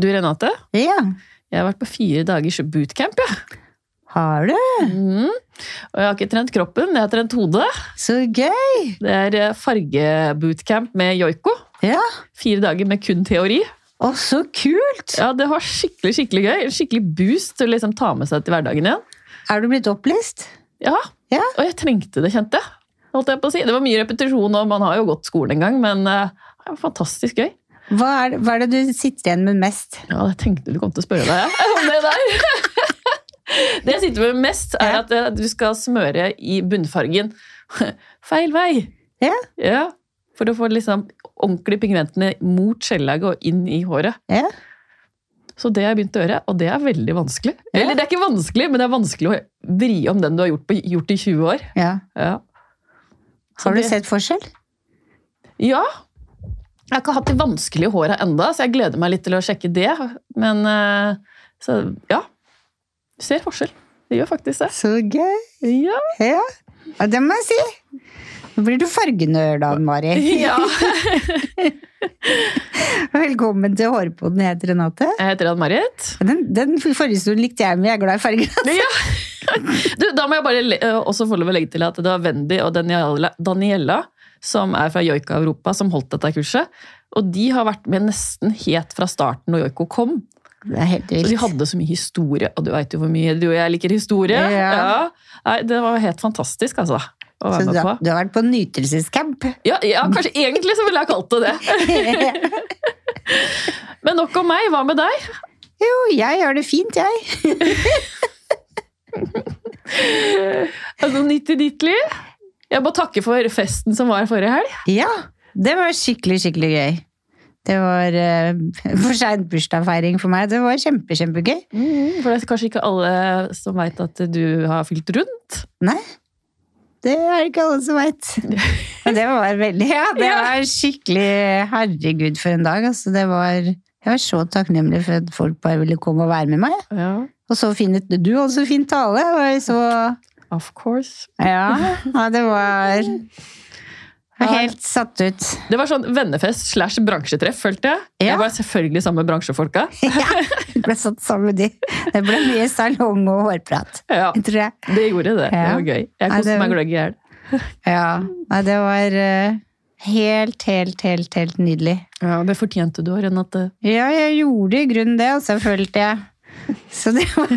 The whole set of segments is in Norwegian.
Du Renate, Ja, jeg har vært på fire dagers bootcamp. Ja. har du? Mm. Og jeg har ikke trent kroppen, jeg har trent hodet. Så gøy! Det er eh, fargebootcamp med joiko. Ja, Fire dager med kun teori. Å, så kult! Ja, Det var skikkelig skikkelig gøy. Skikkelig boost til å liksom ta med seg til hverdagen igjen. Er du blitt opplyst? Ja, Ja. Og jeg trengte det, kjente jeg. Holdt jeg på å si. Det var mye repetisjon, og man har jo gått skolen en gang, men eh, det var fantastisk gøy. Hva er, hva er det du sitter igjen med mest? Ja, jeg tenkte du kom til å spørre deg ja, om det der. Det jeg sitter med mest, er at eh, du skal smøre i bunnfargen feil vei. Ja. Ja, For å få liksom ordentlig pigmentene mot skjellaget og inn i håret. Ja. Så det har jeg begynt å gjøre, og det er veldig vanskelig. Eller det er ikke vanskelig, men det er vanskelig å vri om den du har gjort, på, gjort i 20 år. ja. Ja. Har du det- sett forskjell? Ja. Jeg har ikke hatt de vanskelige håra enda, så jeg gleder meg litt til å sjekke det. Men eh, så ja. Du ser forskjell. Det gjør faktisk det. Så gøy! Ja. Ja, det må jeg si. Nå blir du fargenerd, Ann Mari. ja. Velkommen til Hårpoden. Jeg heter Renate. Jeg heter Ann-Marit. Den, den forrige stolen likte jeg, men jeg er glad i farger. Ja. Du, da må jeg bare eh, også få lov å legge til at det var Wendy og Daniela, Daniela som er fra Joika Europa, som holdt dette kurset. Og de har vært med nesten helt fra starten når Joiko kom. Det er helt Og de hadde så mye historie, og du veit jo hvor mye du og jeg liker historie. Ja. Nei, det var helt fantastisk, altså. Så du, har- du har vært på nytelsescamp? Ja, ja, kanskje egentlig så ville jeg kalt det det. Men nok om meg. Hva med deg? Jo, jeg gjør det fint, jeg. altså, nytt i ditt liv? Jeg må takke for festen som var forrige helg. Ja, det var skikkelig, skikkelig gøy. Det var uh, for seint bursdagsfeiring for meg. Det var kjempe, kjempegøy. For det er kanskje ikke alle som veit at du har fylt rundt. Nei, det er ikke alle som veit. Men det var veldig Ja, det var skikkelig Herregud, for en dag. Altså, det var Jeg var så takknemlig for at folk bare ville komme og være med meg. Ja, Og så fin Du også fin tale. Og var så of course. Ja, ja det var helt satt ut. Det var sånn vennefest slash bransjetreff, følte jeg. Ja. Jeg var selvfølgelig sammen med bransjefolka. Ja, jeg ble satt sammen med de. Det ble mye salong og hårprat, Ja, tror jeg. det gjorde det. Det var gøy. Jeg koste meg gløgg i hjel. Ja, nei, det var eh, helt, helt, helt, helt nydelig. Ja, det fortjente du, Renate. Ja, jeg gjorde i grunnen det, og så følte jeg. Så det var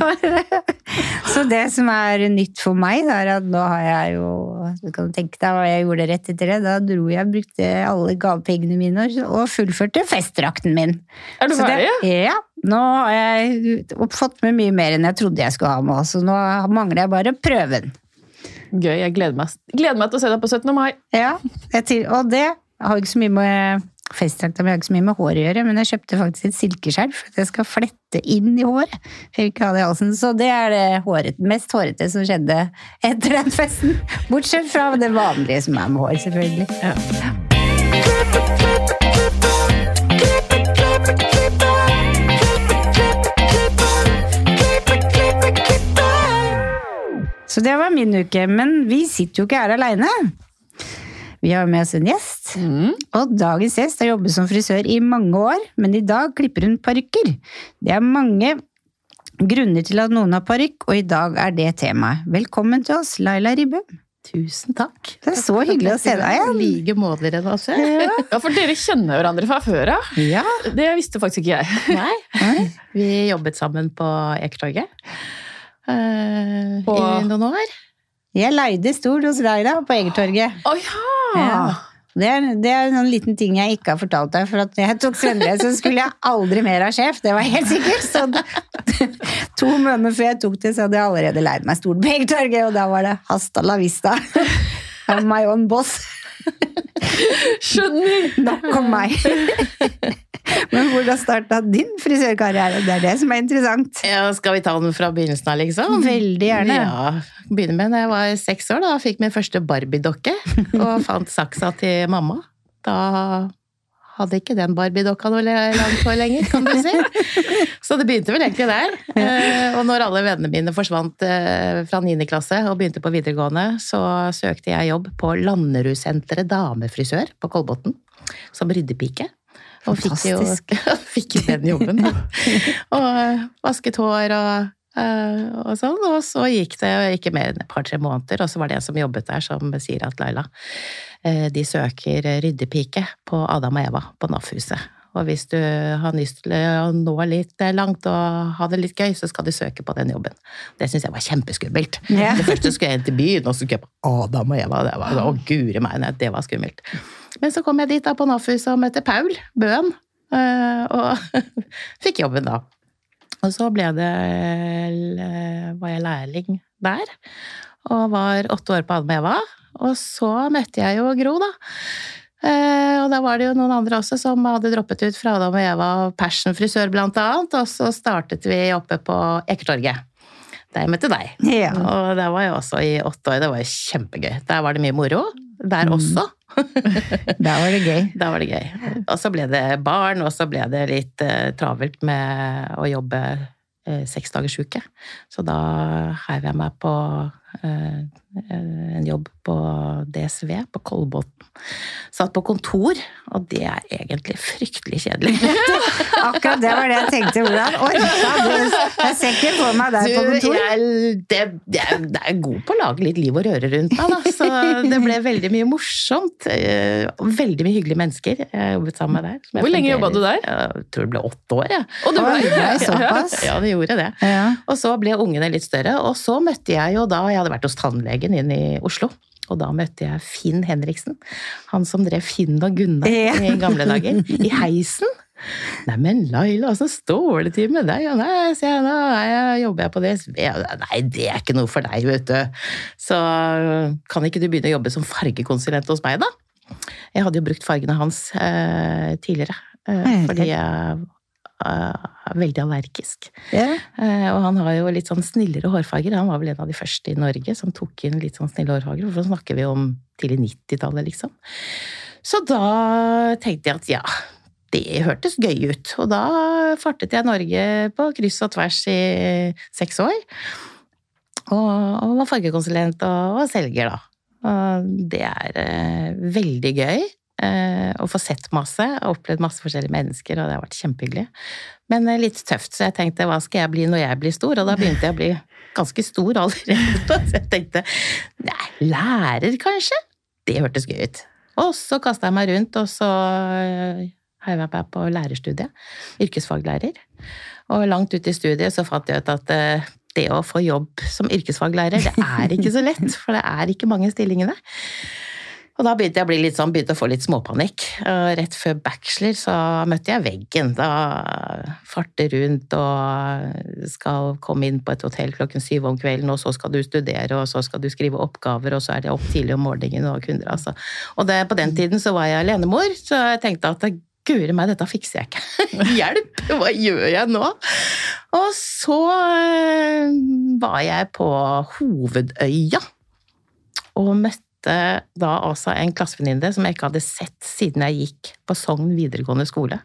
Så det som er nytt for meg, er at nå har jeg jo Du kan tenke deg hva jeg gjorde rett etter det. Da dro jeg brukte alle gavepengene mine og- fullførte festdrakten min. Er du ferdig? Ja. Nå har jeg fått med mye mer enn jeg trodde jeg skulle ha med, så nå mangler jeg bare prøven. Gøy. Jeg gleder meg, gleder meg til å se deg på 17. mai. Ja, til, og det har ikke så mye med festdrakta mi har ikke så mye med hår å gjøre, men jeg kjøpte faktisk et silkeskjerf for at jeg skal flette inn i håret. For ikke ha det i halsen, Så det er det håret, mest hårete som skjedde etter den festen. Bortsett fra det vanlige som er med hår, selvfølgelig. Ja. Så det var min uke, men vi sitter jo ikke her aleine. Vi har med oss en gjest. Mm. Og dagens gjest har jobbet som frisør i mange år, men i dag klipper hun parykker. Det er mange grunner til at noen har parykk, og i dag er det temaet. Velkommen til oss, Laila Ribbum. Tusen takk. Det er så hyggelig å se deg igjen. I like måte, Renate. Ja, for dere kjenner hverandre fra før av. Ja. Det visste faktisk ikke jeg. Nei. Vi jobbet sammen på Ekertorget uh, På- i noen år. Jeg leide stol hos Laila på Egertorget. Å ja! Ja. Det er, det er en liten ting jeg ikke har fortalt deg, for at jeg tok svennebrev, så skulle jeg aldri mer ha sjef, det var helt sikkert. Så det- to måneder før jeg tok det, så hadde jeg allerede leid meg stol på Egertorget, og da var det hasta la vista. I'm my own boss. Skjønner! Nok om meg. Men hvordan starta din frisørkarriere? Det er det som er interessant. Ja, skal vi ta den fra begynnelsen av, liksom? Veldig gjerne. Ja, Begynne med da jeg var seks år. Da fikk min første Barbie-dokke, og fant saksa til mamma. Da hadde ikke den Barbie-dokka noe langt hår lenger, kan du si. Så det begynte vel egentlig der. Eh, Og når alle vennene mine forsvant eh, fra 9. klasse og begynte på videregående, så søkte jeg jobb på Landerudsenteret damefrisør på Kolbotn, som ryddepike. Og fikk jo fikk den jobben. Og vasket hår og, og sånn. Og så gikk det ikke mer enn et par-tre måneder, og så var det en som jobbet der, som sier at Laila, eh, de søker ryddepike på Adam og Eva på NAF-huset. Og hvis du har lyst til å nå litt langt og ha det litt gøy, så skal du søke på den jobben. Det syns jeg var kjempeskummelt. Ja. Det første skulle jeg inn til byen, og så skulle jeg på Adam og Eva. Det var, å guri meg, det var skummelt. Men så kom jeg dit da på NAF-huset og møtte Paul Bøen, eh, og fikk jobben da. Og så ble det, var jeg lærling der, og var åtte år på Adam og Eva. Og så møtte jeg jo Gro, da. Eh, og da var det jo noen andre også som hadde droppet ut fra Adam og Eva og Passion frisør, blant annet. Og så startet vi oppe på Ekertorget. Der møtte deg. Ja. Og der var jeg også i åtte år. Det var jo kjempegøy. Der var det mye moro. Der Mm. Da var det gøy. Da var det gøy. Og så ble det barn, og så ble det litt eh, travelt med å jobbe eh, seksdagersuke. Så da heiv jeg meg på eh, en jobb på DSV, på Kolbotn. Satt på kontor, og det er egentlig fryktelig kjedelig. Akkurat det var det jeg tenkte. Hvordan orka du? Jeg ser ikke på meg der på kontor. jeg, det, jeg, det er god på å lage litt liv og røre rundt meg, da. Så det ble veldig mye morsomt. eh, Veldig mye hyggelige mennesker jeg jobbet sammen med der. som jeg Hvor lenge jobba du der? Jeg tror det ble åtte år, jeg. Og det Oi, ble, er såpass. Ja, det gjorde det. Ja. Og så ble ungene litt større, og så møtte jeg jo da Jeg hadde vært hos tannlegen inn i Oslo. Og da møtte jeg Finn Henriksen. Han som drev Finn og Gunnar Ja. i gamle dager. I heisen. Neimen, Laila, åssen står det til med deg? Ja, nei, sier jeg, nå er jeg- jobber jeg på DSB. Nei, det er ikke noe for deg, vet du. Så kan ikke du begynne å jobbe som fargekonsulent hos meg, da? Jeg hadde jo brukt fargene hans eh, tidligere, eh, fordi jeg er veldig allergisk. Yeah. Eh, og han har jo litt sånn snillere hårfarger. Han var vel en av de første i Norge som tok inn litt sånn snille hårfarger. For så snakker vi om tidlig 90-tallet, liksom. Så da tenkte jeg at ja, det hørtes gøy ut. Og da fartet jeg Norge på kryss og tvers i seks år. Og, og var fargekonsulent og, og selger, da. Og det er eh, veldig gøy. Eh, å få sett masse, og opplevd masse forskjellige mennesker, og det har vært kjempehyggelig. Men eh, litt tøft, så jeg tenkte hva skal jeg bli når jeg blir stor? Og da begynte jeg å bli ganske stor allerede. Så jeg tenkte nei, lærer kanskje? Det hørtes gøy ut. Og så kasta jeg meg rundt, og så har heiv jeg meg på lærerstudiet. Yrkesfaglærer. Og langt ute i studiet så fant jeg ut at det å få jobb som yrkesfaglærer, det er ikke så lett. For det er ikke mange stillingene. Og da begynte jeg å bli litt sånn, begynte å få litt småpanikk. Og rett før bachelor så møtte jeg veggen. Da farte rundt og skal komme inn på et hotell klokken syv om kvelden, og så skal du studere, og så skal du skrive oppgaver, og så er det opp tidlig om morgenen og kunder, altså. Og det, på den tiden så var jeg alenemor, så jeg tenkte at guri meg, dette fikser jeg ikke. Hjelp! Hva gjør jeg nå? Og så eh, var jeg på Hovedøya og møtte da altså en klassevenninne som jeg ikke hadde sett siden jeg gikk på Sogn videregående skole.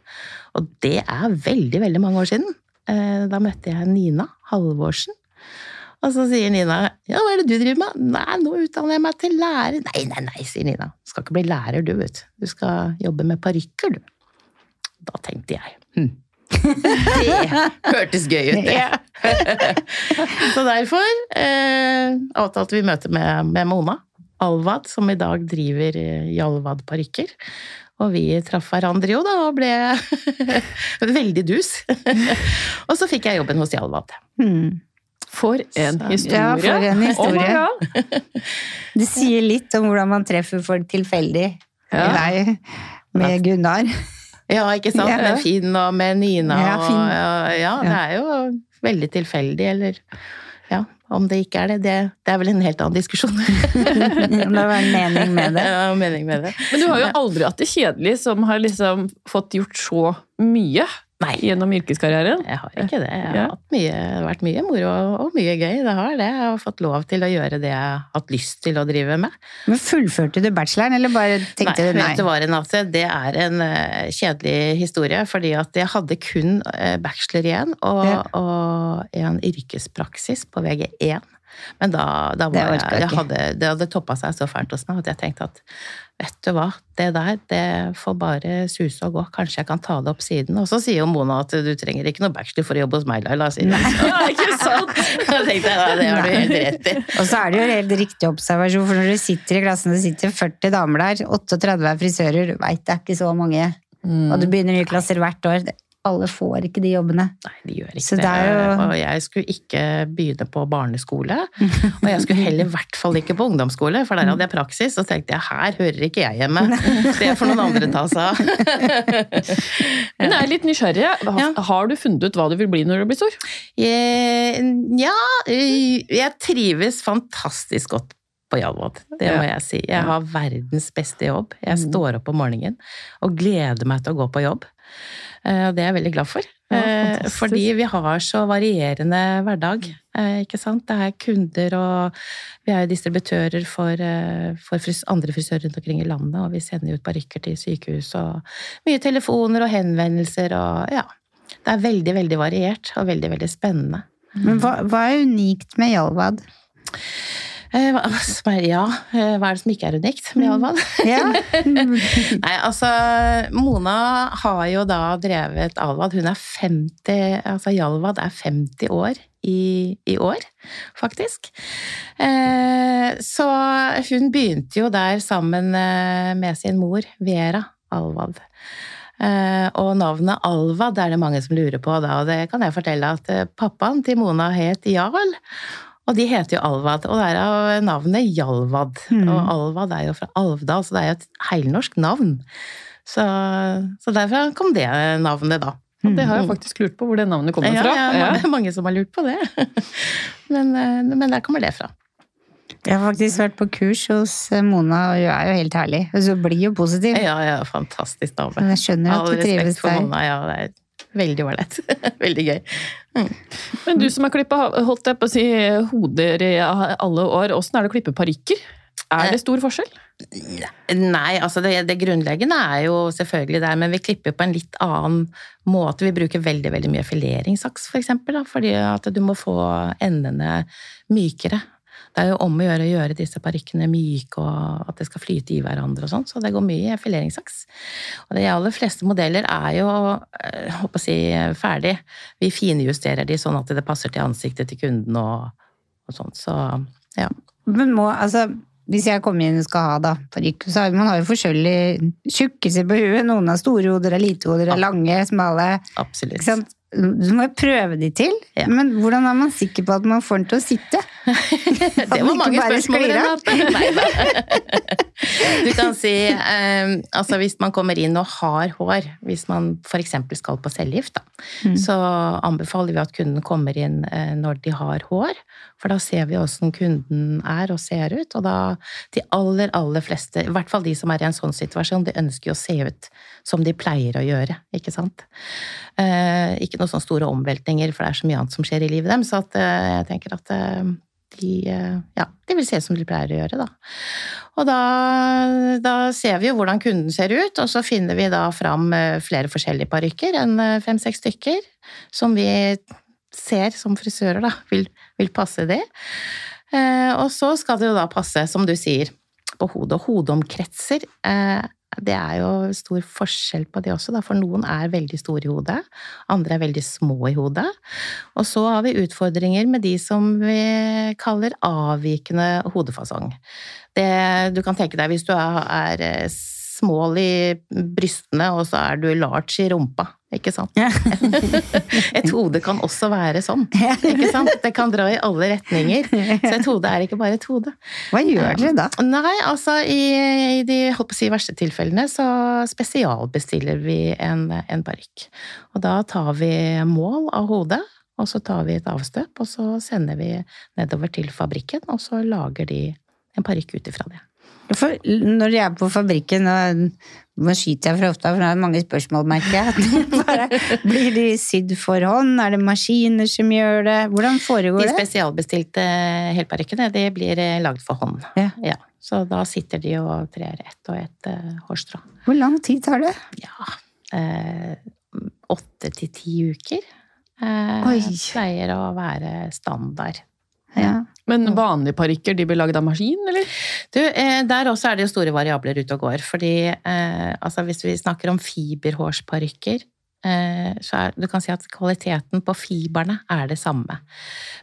Og det er veldig, veldig mange år siden. Eh, Da møtte jeg Nina Halvorsen. Og så sier Nina ja, hva er det du driver med? Nei, nå utdanner jeg meg til lærer. Nei, nei, nei, sier Nina. Du skal ikke bli lærer, du, vet du. Du skal jobbe med parykker, du. Da tenkte jeg hm. Det hørtes gøy ut, det. Så derfor eh, avtalte vi møte med, med Mona Alvad, som i dag driver eh, Jalvad parykker. Og vi traff hverandre jo da, og ble veldig dus. og så fikk jeg jobben hos Jalvad. Hmm. For en Så- historie! Ja, for en historie. Oh Det sier litt om hvordan man treffer folk tilfeldig. Ja. Deg med Gunnar. Ja, ikke sant? Ja. Med Finn og med Nina. Ja, og, ja, ja, det er jo veldig tilfeldig, eller om det ikke er det, det, det er vel en helt annen diskusjon. Om det var en mening med det. Ja, mening med det. Men du har jo aldri hatt det kjedelig som har liksom fått gjort så mye Nei, gjennom yrkeskarrieren. jeg har ikke det. Jeg har Ja. hatt mye, det har vært mye moro og mye gøy. Det har det. Jeg har fått lov til å gjøre det jeg har hatt lyst til å drive med. Men fullførte du bacheloren, eller bare tenkte nei, du nei? vet du hva, Renate? Det er en eh, kjedelig historie, fordi at jeg hadde kun eh, bachelor igjen og, Ja. og en yrkespraksis på VG1. Men da, da var jeg jeg hadde, Det hadde toppa seg så fælt hos meg at jeg tenkte at vet du hva, det der det får bare suse og gå. Kanskje jeg kan ta det opp siden. Og så sier jo Mona at du trenger ikke noe bachelor for å jobbe hos meg, Laila. sier hun. Ja, ikke sant? Da tenkte ja, det har du helt rett i. Og så er det jo helt riktig observasjon, for når du sitter i klassen, det sitter 40 damer der, 38 er frisører, du veit det er ikke så mange. Mm. Og du begynner nye klasser hvert år. Alle får ikke de jobbene. Nei, de gjør ikke Så det. det er jo- Og jeg skulle ikke begynne på barneskole. Og jeg skulle heller i hvert fall ikke på ungdomsskole, for der hadde jeg praksis. Og så tenkte jeg her hører ikke jeg hjemme. Det får noen andre ta seg av. Men jeg er litt nysgjerrig. Har, Ja. har du funnet ut hva du vil bli når du blir stor? Ja, jeg trives fantastisk godt på Jalvad. Det må jeg si. Jeg har verdens beste jobb. Jeg står opp om morgenen og gleder meg til å gå på jobb. Eh, Og det er jeg veldig glad for. Ja, Eh. Fordi vi har så varierende hverdag. eh, Ikke sant? Det er kunder, og vi er jo distributører for, for fris andre frisører rundt omkring i landet. Og vi sender ut parykker til sykehus, og mye telefoner og henvendelser og ja. Det er veldig, veldig variert og veldig, veldig spennende. Men hva, hva er unikt med Jalvad? Eh, ja, eh, hva er det som ikke er unikt med fall. Ja. Nei, altså Mona har jo da drevet Alvad. Hun er 50 Altså Jalvad er 50 år i, i år, faktisk. Eh, så hun begynte jo der sammen eh, med sin mor, Vera Alvad. Eh, og navnet Alvad er det mange som lurer på, da, og det kan jeg fortelle at pappaen til Mona het Jarl. Og de heter jo Alvad, og derav navnet Jalvad. Mm. Og Alvad er jo fra Alvdal, så det er jo et heilnorsk navn. Så, så derfra kom det navnet, da. Og det har jeg faktisk lurt på hvor det navnet kommer Ja, fra. ja, det er mange som har lurt på det. Men, eh, men der kommer det fra. Jeg har faktisk vært på kurs hos eh, Mona, og hun er jo helt herlig. Så blir jo positiv. Ja, ja, fantastisk dame. Men jeg skjønner All at du trives respekt for. Mona, ja, det er veldig ålreit. veldig gøy. Men du som har klippa holdt jeg på å si, hoder i alle år, åssen er det å klippe parykker? Er det stor forskjell? Nei, altså det, det grunnleggende er jo selvfølgelig der, men vi klipper på en litt annen måte. Vi bruker veldig veldig mye fileringssaks, for eksempel, da, fordi at du må få endene mykere. Det er jo om å gjøre å gjøre disse parykkene myke, og at det skal flyte i hverandre og sånn, så det går mye i fileringssaks. Og de aller fleste modeller er jo, eh, håper å si, ferdig. Vi finjusterer de sånn at det passer til ansiktet til kunden og, og sånn, så ja. Men må, altså, hvis jeg kommer inn og skal ha da, parykk, så har man har jo forskjellige tjukkelser på huet. Noen har store hoder, er lite hoder, er lange, smale. Absolutt. Du må jo prøve de til, Ja. men hvordan er man sikker på at man får den til å sitte? Det var mange spørsmål. Nei, nei. Du kan si um, altså hvis man kommer inn og har hår, hvis man f.eks. skal på cellegift, da, Mm. så anbefaler vi at kunden kommer inn uh, når de har hår. For da ser vi åssen kunden er og ser ut. Og da de aller, aller fleste, i hvert fall de som er i en sånn situasjon, de ønsker jo å se ut som de pleier å gjøre, ikke sant. Eh, ikke noen sånne store omveltninger, for det er så mye annet som skjer i livet dem, så at, eh, jeg tenker at eh, de, eh, ja, de vil se ut som de pleier å gjøre, da. Og da, da ser vi jo hvordan kunden ser ut, og så finner vi da fram eh, flere forskjellige parykker, enn eh, fem-seks stykker, som vi ser som frisører da, vil, vil passe det. Eh, og så skal det jo da passe, som du sier, på hodet. Og hodeomkretser, eh, det er jo stor forskjell på det også, da, for noen er veldig store i hodet, andre er veldig små i hodet. Og så har vi utfordringer med de som vi kaller avvikende hodefasong. Det, du kan tenke deg hvis du er, er eh, smål i brystene, og så er du large i rumpa, ikke sant? Et hode kan også være sånn, ikke sant? Det kan dra i alle retninger. Så et hode er ikke bare et hode. Hva gjør dere da? Nei, altså i, i de holdt på å si, verste tilfellene så spesialbestiller vi en, en parykk. Og da tar vi mål av hodet, og så tar vi et avstøp, og så sender vi nedover til fabrikken, og så lager de en parykk ut ifra det. For når jeg er på fabrikken, og nå skyter jeg for ofte, for det er mange spørsmål, merker jeg. Blir de sydd for hånd? Er det maskiner som gjør det? Hvordan foregår det? De spesialbestilte helparykkene, de blir eh, lagd for hånd. Ja. Så da sitter de og trer ett og ett eh, hårstrå. Hvor lang tid tar det? Ja, eh, åtte til ti uker. Eh, pleier å være standard. Men vanlige parykker de blir lagd av maskin, eller? Du, eh, der også er det jo store variabler ute og går. Fordi eh, altså hvis vi snakker om fiberhårsparykker, så er du kan si at kvaliteten på fiberne er det samme.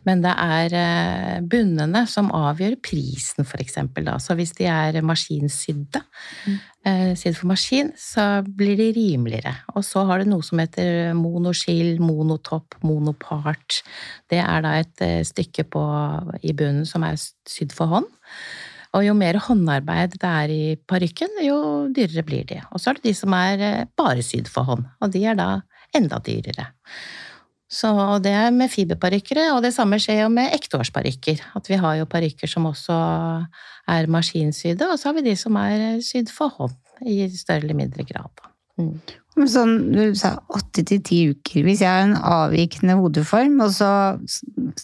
Men det er eh, bunnene som avgjør prisen, eksempel. Så hvis de er maskinsydde, Mm. eh, sydd for maskin, så blir de rimeligere. Og så har du noe som heter monoskill, monotopp, monopart. Det er da et eh, stykke på, i bunnen som er sydd for hånd. Og jo mer håndarbeid det er i parykken, jo dyrere blir de. Og så er det de som er eh, bare sydd for hånd, og de er da enda dyrere. Så det er med fiberparykkere, og det samme skjer jo med ektehårsparykker. At vi har jo parykker som også er maskinsydde, og så har vi de som er sydd for hånd i større eller mindre grad. Mm. Sånn, du sa åtte til ti uker. Hvis jeg har en avvikende hodeform, og så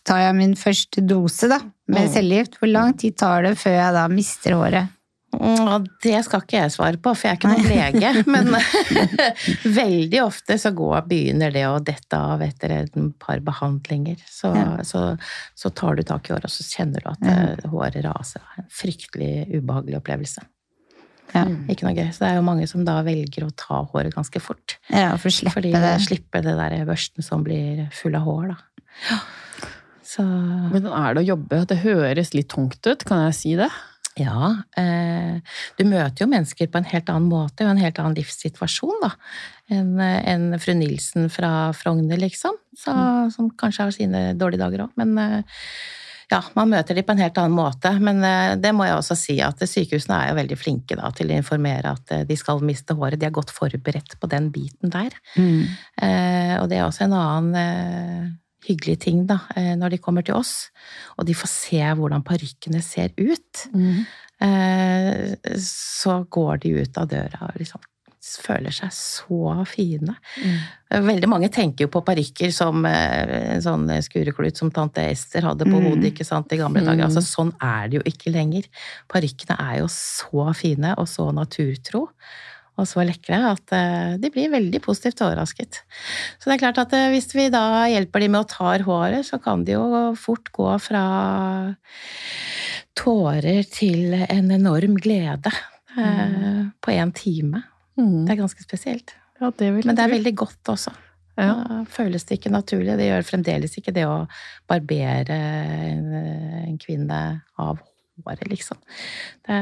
tar jeg min første dose da, med Mm. cellegift, hvor lang tid tar det før jeg da mister håret? Det skal ikke jeg svare på, for jeg er ikke noen lege. Men veldig ofte så går, begynner det å dette av etter et par behandlinger. Så, Ja. så, så tar du tak i håret, og så kjenner du at ja. håret raser. En fryktelig ubehagelig opplevelse. Ja, Ikke noe gøy. Så det er jo mange som da velger å ta håret ganske fort. ja for å slippe Fordi det. slippe det der børsten som blir full av hår, da. Så Hvordan er det å jobbe? Det høres litt tungt ut, kan jeg si det? Ja, eh, du møter jo mennesker på en helt annen måte og en helt annen livssituasjon da, enn en fru Nilsen fra Frogner, liksom, så, som kanskje har sine dårlige dager òg. Men eh, ja, man møter de på en helt annen måte. Men eh, det må jeg også si at sykehusene er jo veldig flinke da, til å informere at eh, de skal miste håret. De er godt forberedt på den biten der. Mm. Eh, og det er også en annen eh, hyggelig ting da, eh, når de kommer til oss, og de får se hvordan parykkene ser ut. Eh, så går de ut av døra og liksom føler seg så fine. Mm. Veldig mange tenker jo på parykker som eh, en sånn skureklut som tante Ester hadde på Mm. hodet ikke sant, i gamle dager. Mm. Altså, sånn er det jo ikke lenger. Parykkene er jo så fine og så naturtro og så lekre at eh, de blir veldig positivt overrasket. Så det er klart at eh, hvis vi da hjelper de med å ta håret, så kan de jo fort gå fra tårer til en enorm glede mm. på én time. Mm. Det er ganske spesielt. Ja, det Men det er veldig godt også. Ja. Da føles det ikke naturlig. Det gjør fremdeles ikke det å barbere en, kvinne av håret, liksom. Det,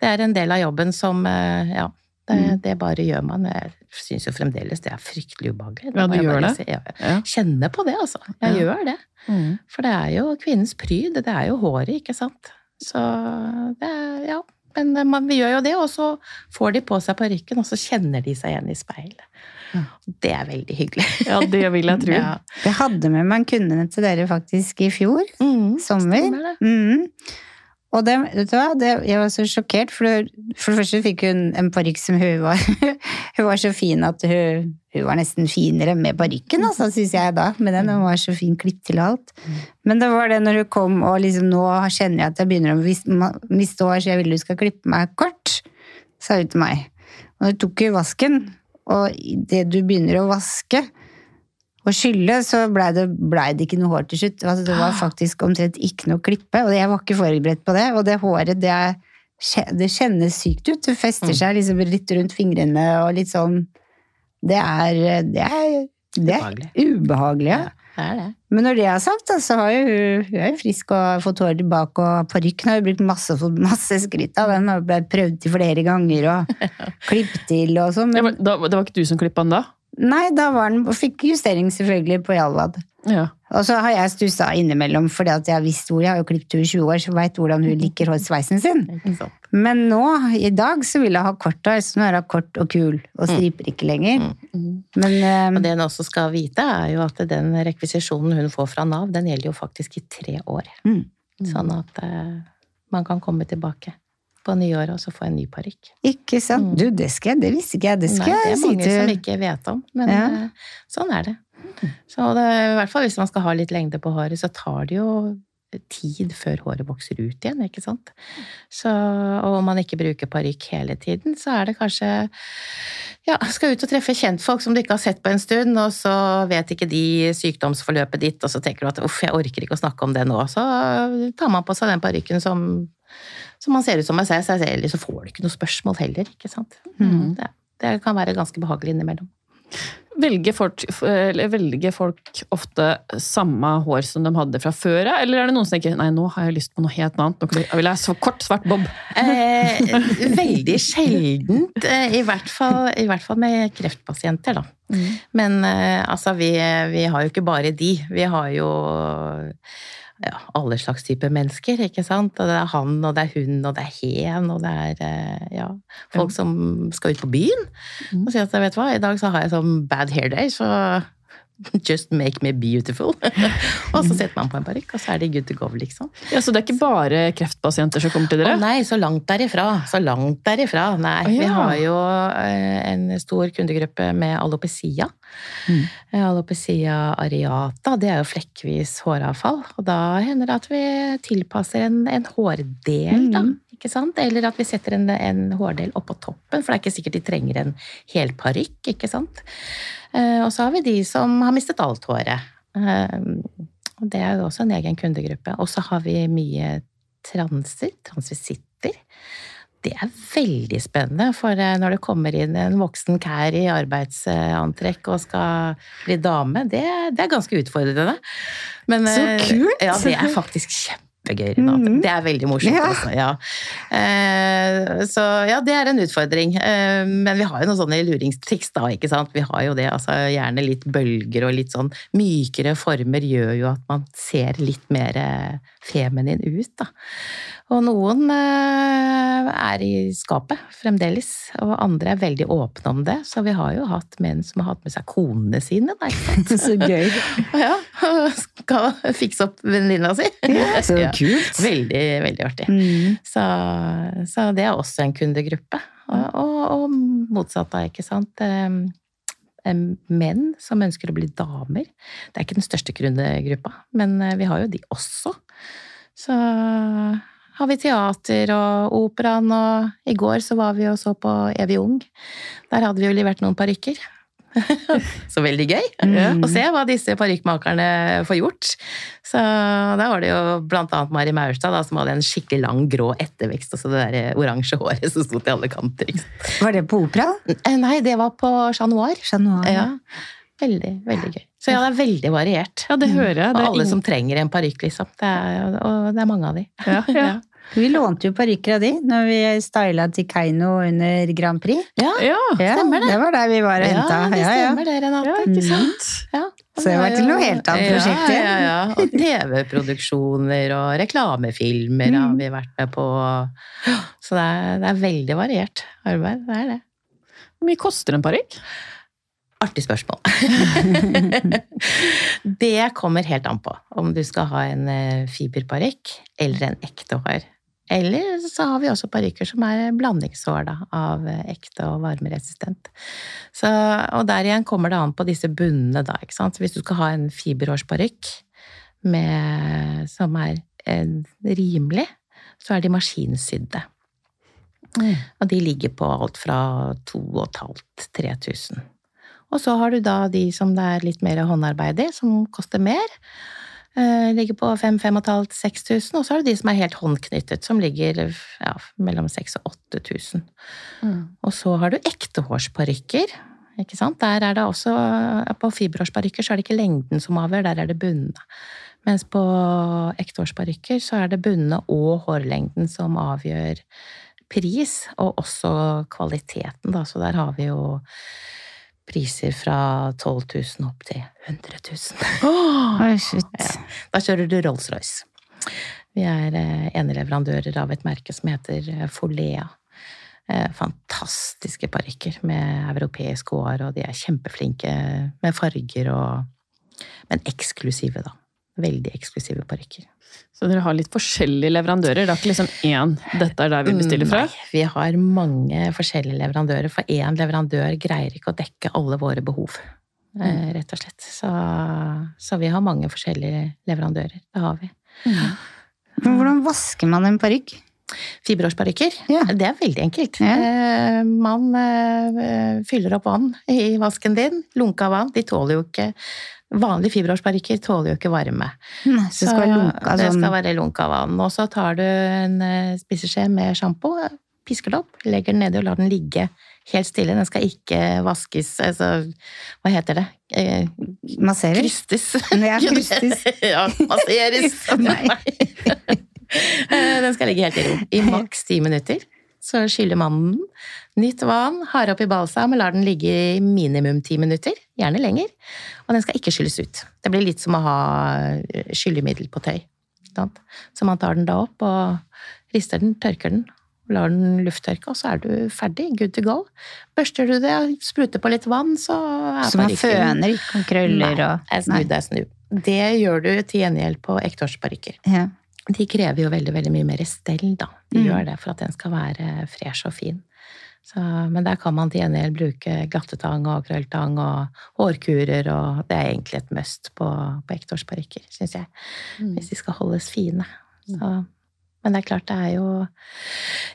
det er en del av jobben som eh, Ja, det, Mm. det bare gjør man. Jeg syns jo fremdeles det er fryktelig ubehagelig. Ja, du jeg gjør det? si. Jeg kjenner på det, altså. Jeg Ja. gjør det. Mm. For det er jo kvinnens pryd. Det er jo håret, ikke sant. Så det er Ja. Men eh, man, vi gjør jo det, og så får de på seg parykken, og så kjenner de seg igjen i speilet. Ja. Det er veldig hyggelig. ja, det vil jeg tro. Ja. Jeg hadde med meg en kunde til dere faktisk i fjor, Mm, sommer. Mm. Og det, vet du hva, det, jeg var så sjokkert, for, for det første fikk hun en parykk som hun var Hun var så fin at hun, hun var nesten finere med parykken, altså, syns jeg da. Med den, hun var så fin klipp til alt. Men det var det når hun kom, og liksom nå kjenner jeg at jeg begynner å miste hår, så jeg vil du skal klippe meg kort, sa hun til meg. Og hun tok jo vasken, og idet du begynner å vaske og skylle, så blei det, ble det ikke noe hår til slutt. Altså, det var faktisk omtrent ikke noe klippe, og jeg var ikke forberedt på det. Og det håret, det, er, det kjennes sykt ut. Det fester seg liksom litt rundt fingrene og litt sånn Det er, det er, det er Ubehagelig. ubehagelig, ja. Det det. Men når det er sagt, da, så har jo hun, hun er jo frisk og har fått hår tilbake, og parykken har jo brukt masse, masse skritt av. Den har blitt prøvd til flere ganger og klippet til og sånn. Men det var ikke du som klippa den da? nei, da var den, og fikk justering selvfølgelig på Jalvad. Ja. Og så har jeg stussa innimellom, fordi at jeg har visst hvor jeg har jo klippet henne i 20 år, så veit hvordan hun liker hår- sveisen sin. Men nå, i dag, så vil jeg ha kort hår, så nå er hun kort og kul, og striper ikke lenger. Men um... Og det hun også skal vite, er jo at den rekvisisjonen hun får fra Nav, den gjelder jo faktisk i tre år. Mm. Sånn at uh, man kan komme tilbake på nyåret og så få en ny parykk. ikke sant? Mm. Du, det skal jeg, det visste ikke jeg. Det skal Nei, det jeg er mange som ikke vet om, men Ja. eh, sånn er det. Så det, i hvert fall hvis man skal ha litt lengde på håret, så tar det jo tid før håret vokser ut igjen, ikke sant. Så, og om man ikke bruker parykk hele tiden, så er det kanskje ja, skal ut og treffe kjentfolk som du ikke har sett på en stund, og så vet ikke de sykdomsforløpet ditt, og så tenker du at uff, jeg orker ikke å snakke om det nå. Så tar man på seg den parykken som, som man ser ut som meg selv, så får du ikke noe spørsmål heller, ikke sant. Mm. Det, det kan være ganske behagelig innimellom. Velger folk, velger folk ofte samme hår som de hadde fra før av, eller er det noen som tenker nei, nå har jeg lyst på noe helt annet, nå vil jeg ha så kort, svart bob? Eh, veldig sjeldent, eh, i hvert, fall, i hvert fall med kreftpasienter, da. Mm. Men eh, altså, vi, vi har jo ikke bare de. Vi har jo ja, alle slags typer mennesker, ikke sant. Og det er han, og det er hun, og det er hen, og det er eh, ja, folk som skal ut på byen. Mm. Og sier at vet du hva, i dag så har jeg sånn bad hair day, så just make me beautiful. og så setter man på en parykk, og så er de good to go, liksom. Ja, Så det er ikke bare kreftpasienter som kommer til Å dere? nei, så langt derifra. Så langt derifra. Nei, Å, ja. vi har jo eh, en stor kundegruppe med alopecia. Mm. Eh, Alopecia areata, det er jo flekkvis håravfall. Og da hender det at vi tilpasser en, en hårdel, da. Mm. Ikke sant? Eller at vi setter en, en hårdel oppå toppen, for det er ikke sikkert de trenger en hel parykk, ikke sant. Eh, Og så har vi de som har mistet alt håret. Eh, og Det er jo også en egen kundegruppe. Og så har vi mye transer, transvisitter. Det er veldig spennende, for eh, når det kommer inn en voksen kær i arbeidsantrekk og skal bli dame, det, det er ganske utfordrende. Men, Så kult! Ja, det er faktisk kjempegøy. Renate. Mm. Det er veldig morsomt. Ja. Altså, ja. Eh, så ja, det er en utfordring. Eh, men vi har jo noen sånne luringstriks, da. ikke sant? Vi har jo det, altså gjerne litt bølger og litt sånn mykere former gjør jo at man ser litt mer eh, feminin ut, da. Og noen eh, er i skapet fremdeles, og andre er veldig åpne om det. Så vi har jo hatt menn som har hatt med seg konene sine, da, ikke sant. Så gøy. Ja, skal fikse opp venninna si. Ja, så Ja. Kult. Veldig, veldig artig. Mm. Så, så det er også en kundegruppe. Og, og, og motsatt da, ikke sant. Menn som ønsker å bli damer. Det er ikke den største kundegruppa, men eh, vi har jo de også. Så har vi teater og operaen, og i går så var vi og så på Evig ung. Der hadde vi jo levert noen parykker. så veldig gøy Mm. å se hva disse parykkmakerne får gjort. Så der var det jo annet Mari Maurstad da, som hadde en skikkelig lang grå ettervekst, og så det der oransje håret som sto til alle kanter. Var det på opera? Eh, Nei, det var på Chat Noir. Ja. Veldig, veldig gøy. Så ja, det er veldig variert. Ja, det hører jeg. Og Det er alle ingen- som trenger en parykk, liksom. Det er, og det er mange av de. Ja, ja. Vi lånte jo parykker av de når vi styla til Keiino under Grand Prix. Ja, Ja, Ja, Stemmer det. Det var der vi var og ja, henta. det Ja, ja. stemmer det, Renate. ja, ikke sant? Ja. Så det var til noe helt annet prosjekt, Ja, ja. ja. Og TV-produksjoner og reklamefilmer har Mm. vi vært med på. Så det er, det er veldig variert arbeid. Det er det. Hvor mye koster en parykk? Artig spørsmål. det kommer helt an på om du skal ha en eh, fiberparykk eller en ekte hår. Eller så har vi også parykker som er blandingshår da, av ekte og varmeresistent. Så, og der igjen kommer det an på disse bunnene, da. Ikke sant? Så hvis du skal ha en fiberhårsparykk som er eh, rimelig, så er de maskinsydde. Og de ligger på alt fra 2500-3000. Og så har du da de som det er litt mer håndarbeid i, som koster mer. Eh, ligger på 5500-6000. Og så har du de som er helt håndknyttet, som ligger ja, mellom 6000 og 8000. Og så har du ektehårsparykker. Ikke sant? Der er det også, På fiberhårsparykker så er det ikke lengden som avgjør, der er det bunnene. Mens på ektehårsparykker så er det bunnene og hårlengden som avgjør pris, og også kvaliteten, da. Så der har vi jo priser fra 12 000 opp til 100 000. Oh, shit. Ja. Da kjører du Rolls-Royce. Vi er eh, eneleverandører av et merke som heter eh, Folea. Eh, Fantastiske parykker med europeisk hår, og de er kjempeflinke med farger og Men eksklusive, da. Veldig eksklusive parykker. Så dere har litt forskjellige leverandører? Det er ikke liksom én 'dette er der vi bestiller fra'? Nei, vi har mange forskjellige leverandører, for én leverandør greier ikke å dekke alle våre behov. Mm. Rett og slett. Så, så vi har mange forskjellige leverandører. Det har vi. Men hvordan vasker man en parykk? Fiberårsparykker, Ja. det er veldig enkelt. Ja. Eh, Man eh, fyller opp vann i vasken din, lunka vann. De tåler jo ikke Vanlige fiberårsparykker tåler jo ikke varme. Nei, Så det skal være lunka det sånn skal være lunka vann. Og så tar du en eh, spiseskje med sjampo, pisker det opp, legger den nedi og lar den ligge helt stille. Den skal ikke vaskes, altså Hva heter det? Eh, Masseres? Krystes. Ja, krystes. ja, masseres. Nei. Eh, Den skal ligge helt i ro i maks ti minutter. Så skyller man den. Nytt vann, har oppi balsam og lar den ligge i minimum ti minutter. Gjerne lenger. Og den skal ikke skylles ut. Det blir litt som å ha eh, skyllemiddel på tøy. Så man tar den da opp og rister den, tørker den. Lar den lufttørke, og så er du ferdig. Good to go. Børster du det, spruter på litt vann, så er Så man føner ikke krøller og Nei, snu, det er snu. Det gjør du til gjengjeld på ekteårsparykker. Ja. De krever jo veldig, veldig mye mer stell, da. De Mm. gjør det for at den skal være fresh og fin. Så, men der kan man til gjengjeld bruke glattetang og krølltang og hårkurer, og det er egentlig et must på, på ekteårsparykker, syns jeg. Mm. Hvis de skal holdes fine. Så, men det er klart, det er jo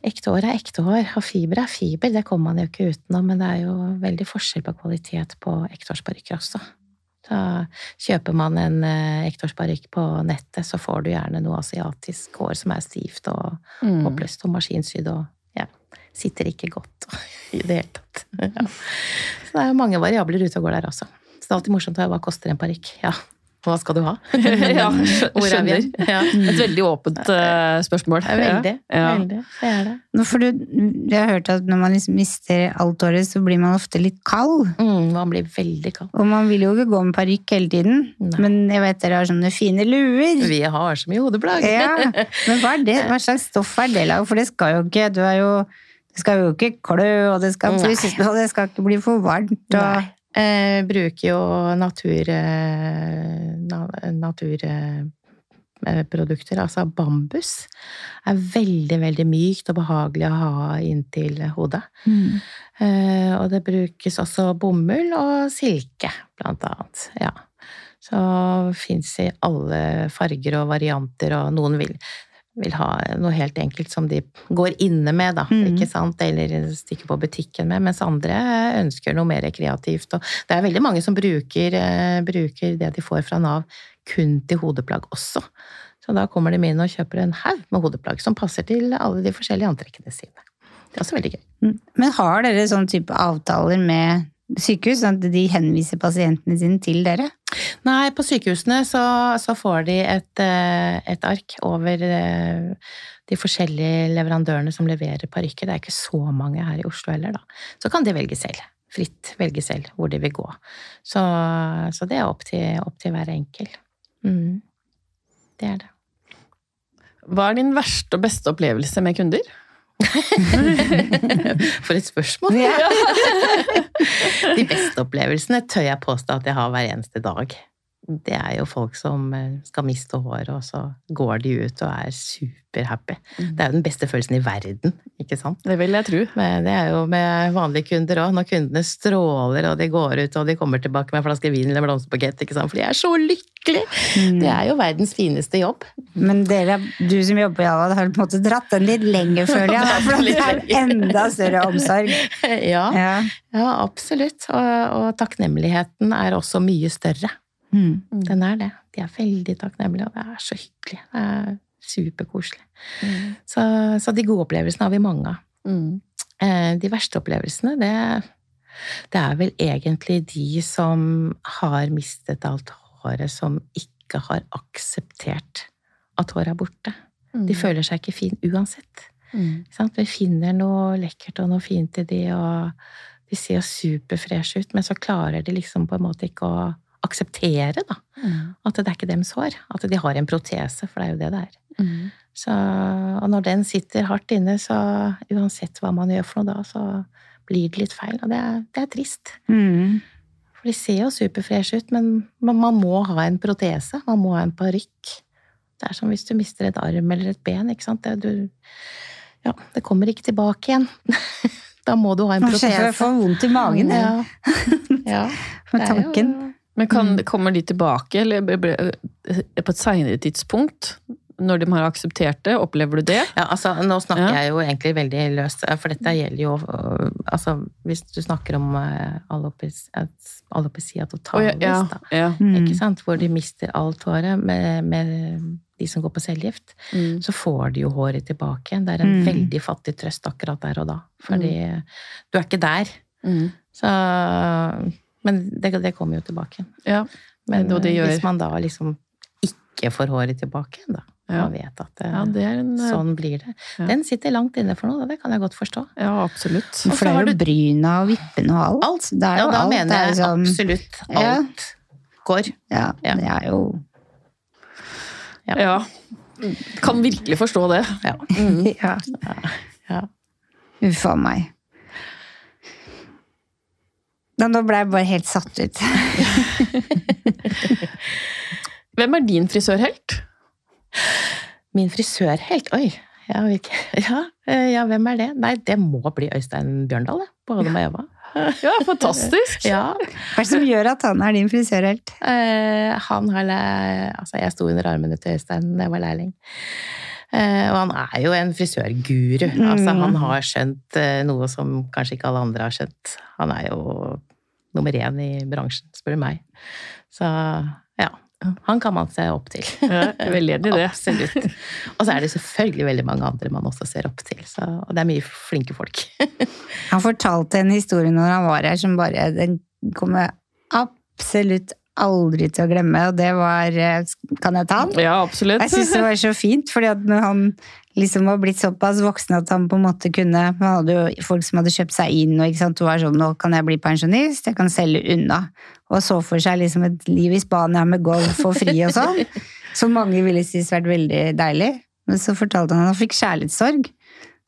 Ekte hår er ekte hår, og fiber er fiber. Det kommer man jo ikke utenom, men det er jo veldig forskjell på kvalitet på ekteårsparykker også. Så kjøper man en eh, på nettet, så får du gjerne noe asiatisk hår som er stivt og Mm. oppløst og maskinsydd og ja, sitter ikke godt i det hele tatt. Ja. Så det er mange variabler ute og går der også. Så det er alltid morsomt å høre hva koster en parykk. Ja, hva skal du ha? ja, Hvor er vi? Ja. Et veldig åpent uh, spørsmål. Veldig. Ja. veldig. Det er det. Nå får du, jeg har hørt at når man liksom mister alt året, så blir man ofte litt kald. Mm, man blir veldig kald. Og man vil jo ikke gå med parykk hele tiden. Nei. Men jeg vet dere har sånne fine luer. Vi har så mye hodeplagg. Ja, Men hva, er det? hva slags stoff er det laget? For det skal jo ikke Du er jo det skal jo ikke klø, og det skal, Nei. og det skal ikke bli for varmt. Og, Nei. Eh, bruker jo natur... Eh, na, naturprodukter, altså bambus. Er veldig, veldig mykt og behagelig å ha inntil hodet. Mm. Eh, og det brukes også bomull og silke, blant annet. Ja. Så fins i alle farger og varianter, og noen vil, vil ha noe helt enkelt som de går inne med, da, Mm. ikke sant? Eller stikker på butikken med, mens andre ønsker noe mer kreativt. Og det er veldig mange som bruker, eh, bruker det de får fra Nav, kun til hodeplagg også. Så da kommer de inn og kjøper en haug med hodeplagg som passer til alle de forskjellige antrekkene sine. Det er også veldig gøy. Mm. Men har dere sånn type avtaler med sykehus, sånn at de henviser pasientene sine til dere? Nei, på sykehusene så, så får de et, eh, et ark over eh, de forskjellige leverandørene som leverer parykker. Det er ikke så mange her i Oslo heller, da. Så kan de velge selv. Fritt velge selv hvor de vil gå. Så, så det er opp til, opp til hver enkel. Mm. Det er det. Hva er din verste og beste opplevelse med kunder? For et spørsmål! De beste opplevelsene tør jeg påstå at jeg har hver eneste dag. Det er jo folk som eh, skal miste håret, og så går de ut og er superhappy. Det er jo den beste følelsen i verden, ikke sant? Det vil jeg tro. Men det er jo med vanlige kunder òg. Når kundene stråler, og de går ut og de kommer tilbake med en flaske vin eller blomsterbukett, ikke sant? for de er så lykkelige! Det er jo verdens fineste jobb. Men dere, du som jobber på Java, har på en måte dratt den litt lenger, føler jeg. For det er enda større omsorg. Ja, Ja. ja absolutt. Og, og takknemligheten er også mye større. Mm. Den er det. De er veldig takknemlige, og det er så hyggelig. Det er superkoselig. Så, så de gode opplevelsene har vi mange av. Mm. Eh, De verste opplevelsene, det, det er vel egentlig de som har mistet alt håret, som ikke har akseptert at håret er borte. De føler seg ikke fin uansett. Mm. Vi finner noe lekkert og noe fint i de, og de ser superfreshe ut, men så klarer de liksom på en måte ikke å akseptere da, Mm. at det er ikke deres hår. At de har en protese, for det er jo det det er. Mm. Så, og når den sitter hardt inne, så uansett hva man gjør for noe da, så blir det litt feil. Og det er, det er trist. Mm. For de ser jo superfreshe ut, men man, man må ha en protese. Man må ha en parykk. Det er som hvis du mister et arm eller et ben, ikke sant. Det, du, ja, det kommer ikke tilbake igjen. da må du ha en Nå kjenner jeg protese. får vondt i magen Ja. ja. med tanken. Men kan, kommer de tilbake, eller ble- på et seinere tidspunkt? Når de har akseptert det, opplever du det? Ja, altså, nå snakker Ja. jeg jo egentlig veldig løst, for dette gjelder jo øh, Altså, hvis du snakker om alopeci- alopecia totalis, ja, da. ja. Mm. Ikke sant? Hvor de mister alt håret med, med de som går på cellegift. Mm. Så får de jo håret tilbake. Det er en Mm. veldig fattig trøst akkurat der og da. Fordi du er ikke der. Mm. Så Men det, det kommer jo tilbake ja. Men Og det gjør- hvis man da liksom ikke får håret tilbake igjen, da. Ja. Man vet at det, ja, det er en eh, sånn blir det. Ja. Den sitter langt inne for noe, det kan jeg godt forstå. Ja, absolutt. For det er jo du- bryna og vippene og alt. Alt. Det er Ja, da alt. mener er jeg jo sånn, absolutt alt går. ja, Ja. det er jo Ja. Ja. Kan virkelig forstå det. Ja. Ja. Ja. Uff a meg. Da, nå ble jeg bare helt satt ut. Hvem er din frisørhelt? Min frisørhelt, oi. Ja, ja, eh, ja, hvem er det? Nei, det må bli Øystein Bjørndal, det. På Adam og Eva. Ja, fantastisk! Ja. Hva er det som gjør at han er din frisørhelt? Eh, han har. Altså, jeg sto under armene til Øystein da jeg var lærling. Eh, og han er jo en frisørguru. Altså, han har skjønt eh, noe som kanskje ikke alle andre har skjønt. Han er jo nummer én i bransjen, spør du meg. Så ja. Han kan man se opp til. Ja, veldig enig i det. Absolutt. Og så er det selvfølgelig veldig mange andre man også ser opp til. Så, og det er mye flinke folk. Han fortalte en historie når han var her som bare Den kommer absolutt aldri til å glemme, og det var eh, Kan jeg ta den? Ja, absolutt. Jeg syns det var så fint, fordi at når han liksom var blitt såpass voksen at han på en måte kunne Han hadde jo folk som hadde kjøpt seg inn, og ikke sant, det var sånn Nå kan jeg bli pensjonist, jeg kan selge unna. Og så for seg liksom et liv i Spania med golf og fri og sånn. Som mange ville synes vært veldig deilig. Men så fortalte han at han fikk kjærlighetssorg.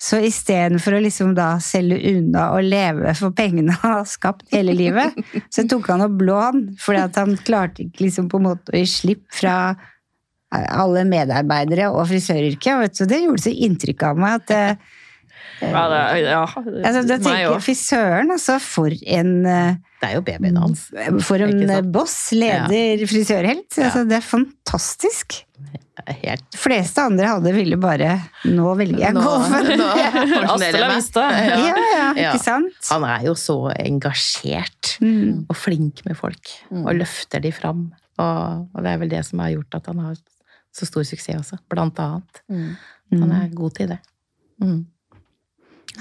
Så istedenfor å liksom da selge unna og leve for pengene han har skapt hele livet, så tok han opp lån, fordi at han klarte ikke liksom på en måte å gi slipp fra alle medarbeidere og frisøryrket. Det gjorde så inntrykk av meg at eh, Ja, det, ja. altså, da tenker òg. Frisøren, altså, for en Det er jo babyen hans. For en boss, leder, frisørhelt. Ja. Altså, det er fantastisk. Helt De fleste andre hadde ville bare Nå velger jeg Nå- golfen. nå det. vista. Ja, ja, Ja. ikke sant? Han er jo så engasjert Mm. og flink med folk, Mm. og løfter de fram. Og, og det er vel det som har gjort at han har så stor suksess også, blant annet. Mm. Han er god til det. Mm.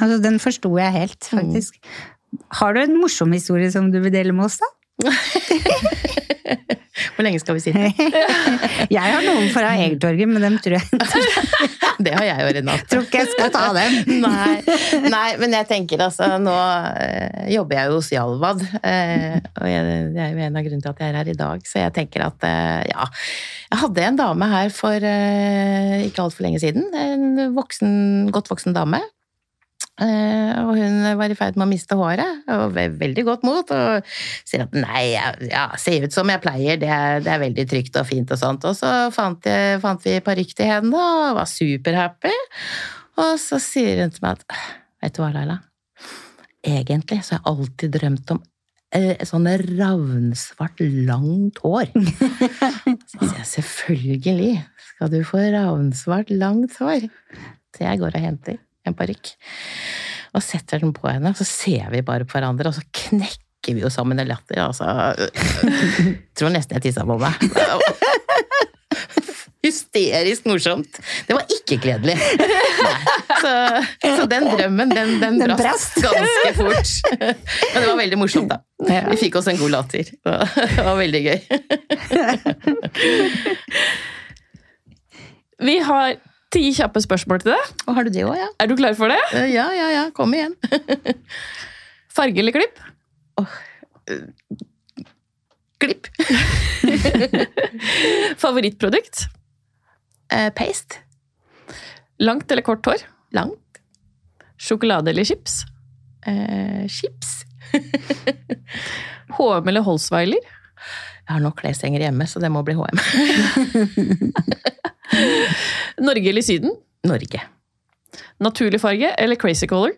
Altså, den forsto jeg helt, faktisk. Har du en morsom historie som du vil dele med oss, da? Hvor lenge skal vi sitte? Jeg har noen fra Egertorget, men dem tror jeg Det har jeg jo, Renate. tror ikke jeg skal ta dem. Nei, nei, men jeg tenker altså Nå eh, jobber jeg jo hos Jalvad, eh, og jeg, det er jo en av grunnene til at jeg er her i dag. Så jeg tenker at eh, ja Jeg hadde en dame her for ikke altfor lenge siden. En voksen, godt voksen dame. Eh, og hun var i ferd med å miste håret, og veldig godt mot, og sier at nei, jeg ja, ser ut som jeg pleier, det er, det er veldig trygt og fint og sånt. Og så fant, jeg, fant vi parykk til henne, og var superhappy. Og så sier hun til meg at vet du hva, Laila, egentlig så har jeg alltid drømt om eh, sånn ravnsvart, langt hår. Så sier jeg selvfølgelig skal du få ravnsvart, langt hår. Så jeg går og henter en parykk og setter den på henne, så ser vi bare på hverandre, og så knekker vi jo sammen i latter. Altså, jeg tror nesten jeg tissa på meg. Hysterisk morsomt. Det var ikke gledelig. Så, så den drømmen, den, den Den brast. ganske fort. Men det var veldig morsomt, da. Vi fikk oss en god latter. Det var veldig gøy. Vi har ti kjappe spørsmål til deg. Og har du det også, ja? Er du klar for det? Ja, ja, ja. Kom igjen. Farge eller klipp? Klipp. Favorittprodukt? Uh, paste. Langt eller kort hår? Langt. Sjokolade eller chips? Uh, chips. HM eller Holsweiler? Jeg har nok kleshenger hjemme, så det må bli HM. Norge eller Syden? Norge. Naturlig farge eller crazy color?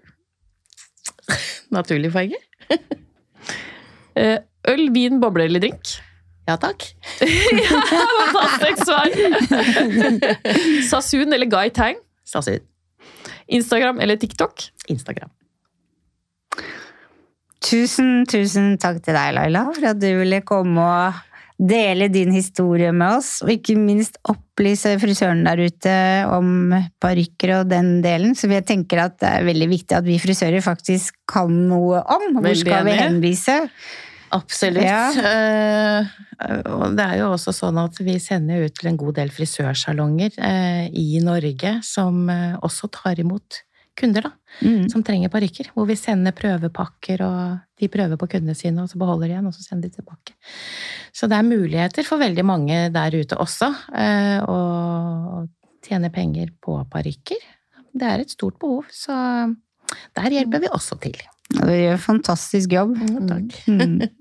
Naturlig farge. Eh, Øl, vin, boble eller drink? Ja takk. ja, fantastisk svar! Sasun eller Guy Tang? Sasun. Instagram eller TikTok? Instagram. Tusen, tusen takk til deg, Laila, for at du ville komme og dele din historie med oss, og ikke minst opplyse frisøren der ute om parykker og den delen. Så jeg tenker at det er veldig viktig at vi frisører faktisk kan noe om. Hvor Veldig skal vi henvise? Absolutt. Ja. Eh, og det er jo også sånn at vi sender ut til en god del frisørsalonger eh, i Norge som eh, også tar imot kunder, da. Mm. Som trenger parykker. Hvor vi sender prøvepakker, og de prøver på kundene sine, og så beholder de igjen, og så sender de tilbake. Så det er muligheter for veldig mange der ute også, eh, å tjene penger på parykker. Det er et stort behov, så der hjelper vi også til. Du gjør en fantastisk jobb. takk. Mm.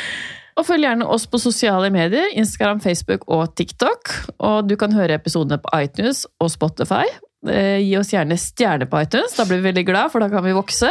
Og følg gjerne oss på sosiale medier, Instagram, Facebook og TikTok. Og du kan høre episodene på iTunes og Spotify. Eh, Gi oss gjerne stjerne på iTunes, da blir vi veldig glad, for da kan vi vokse.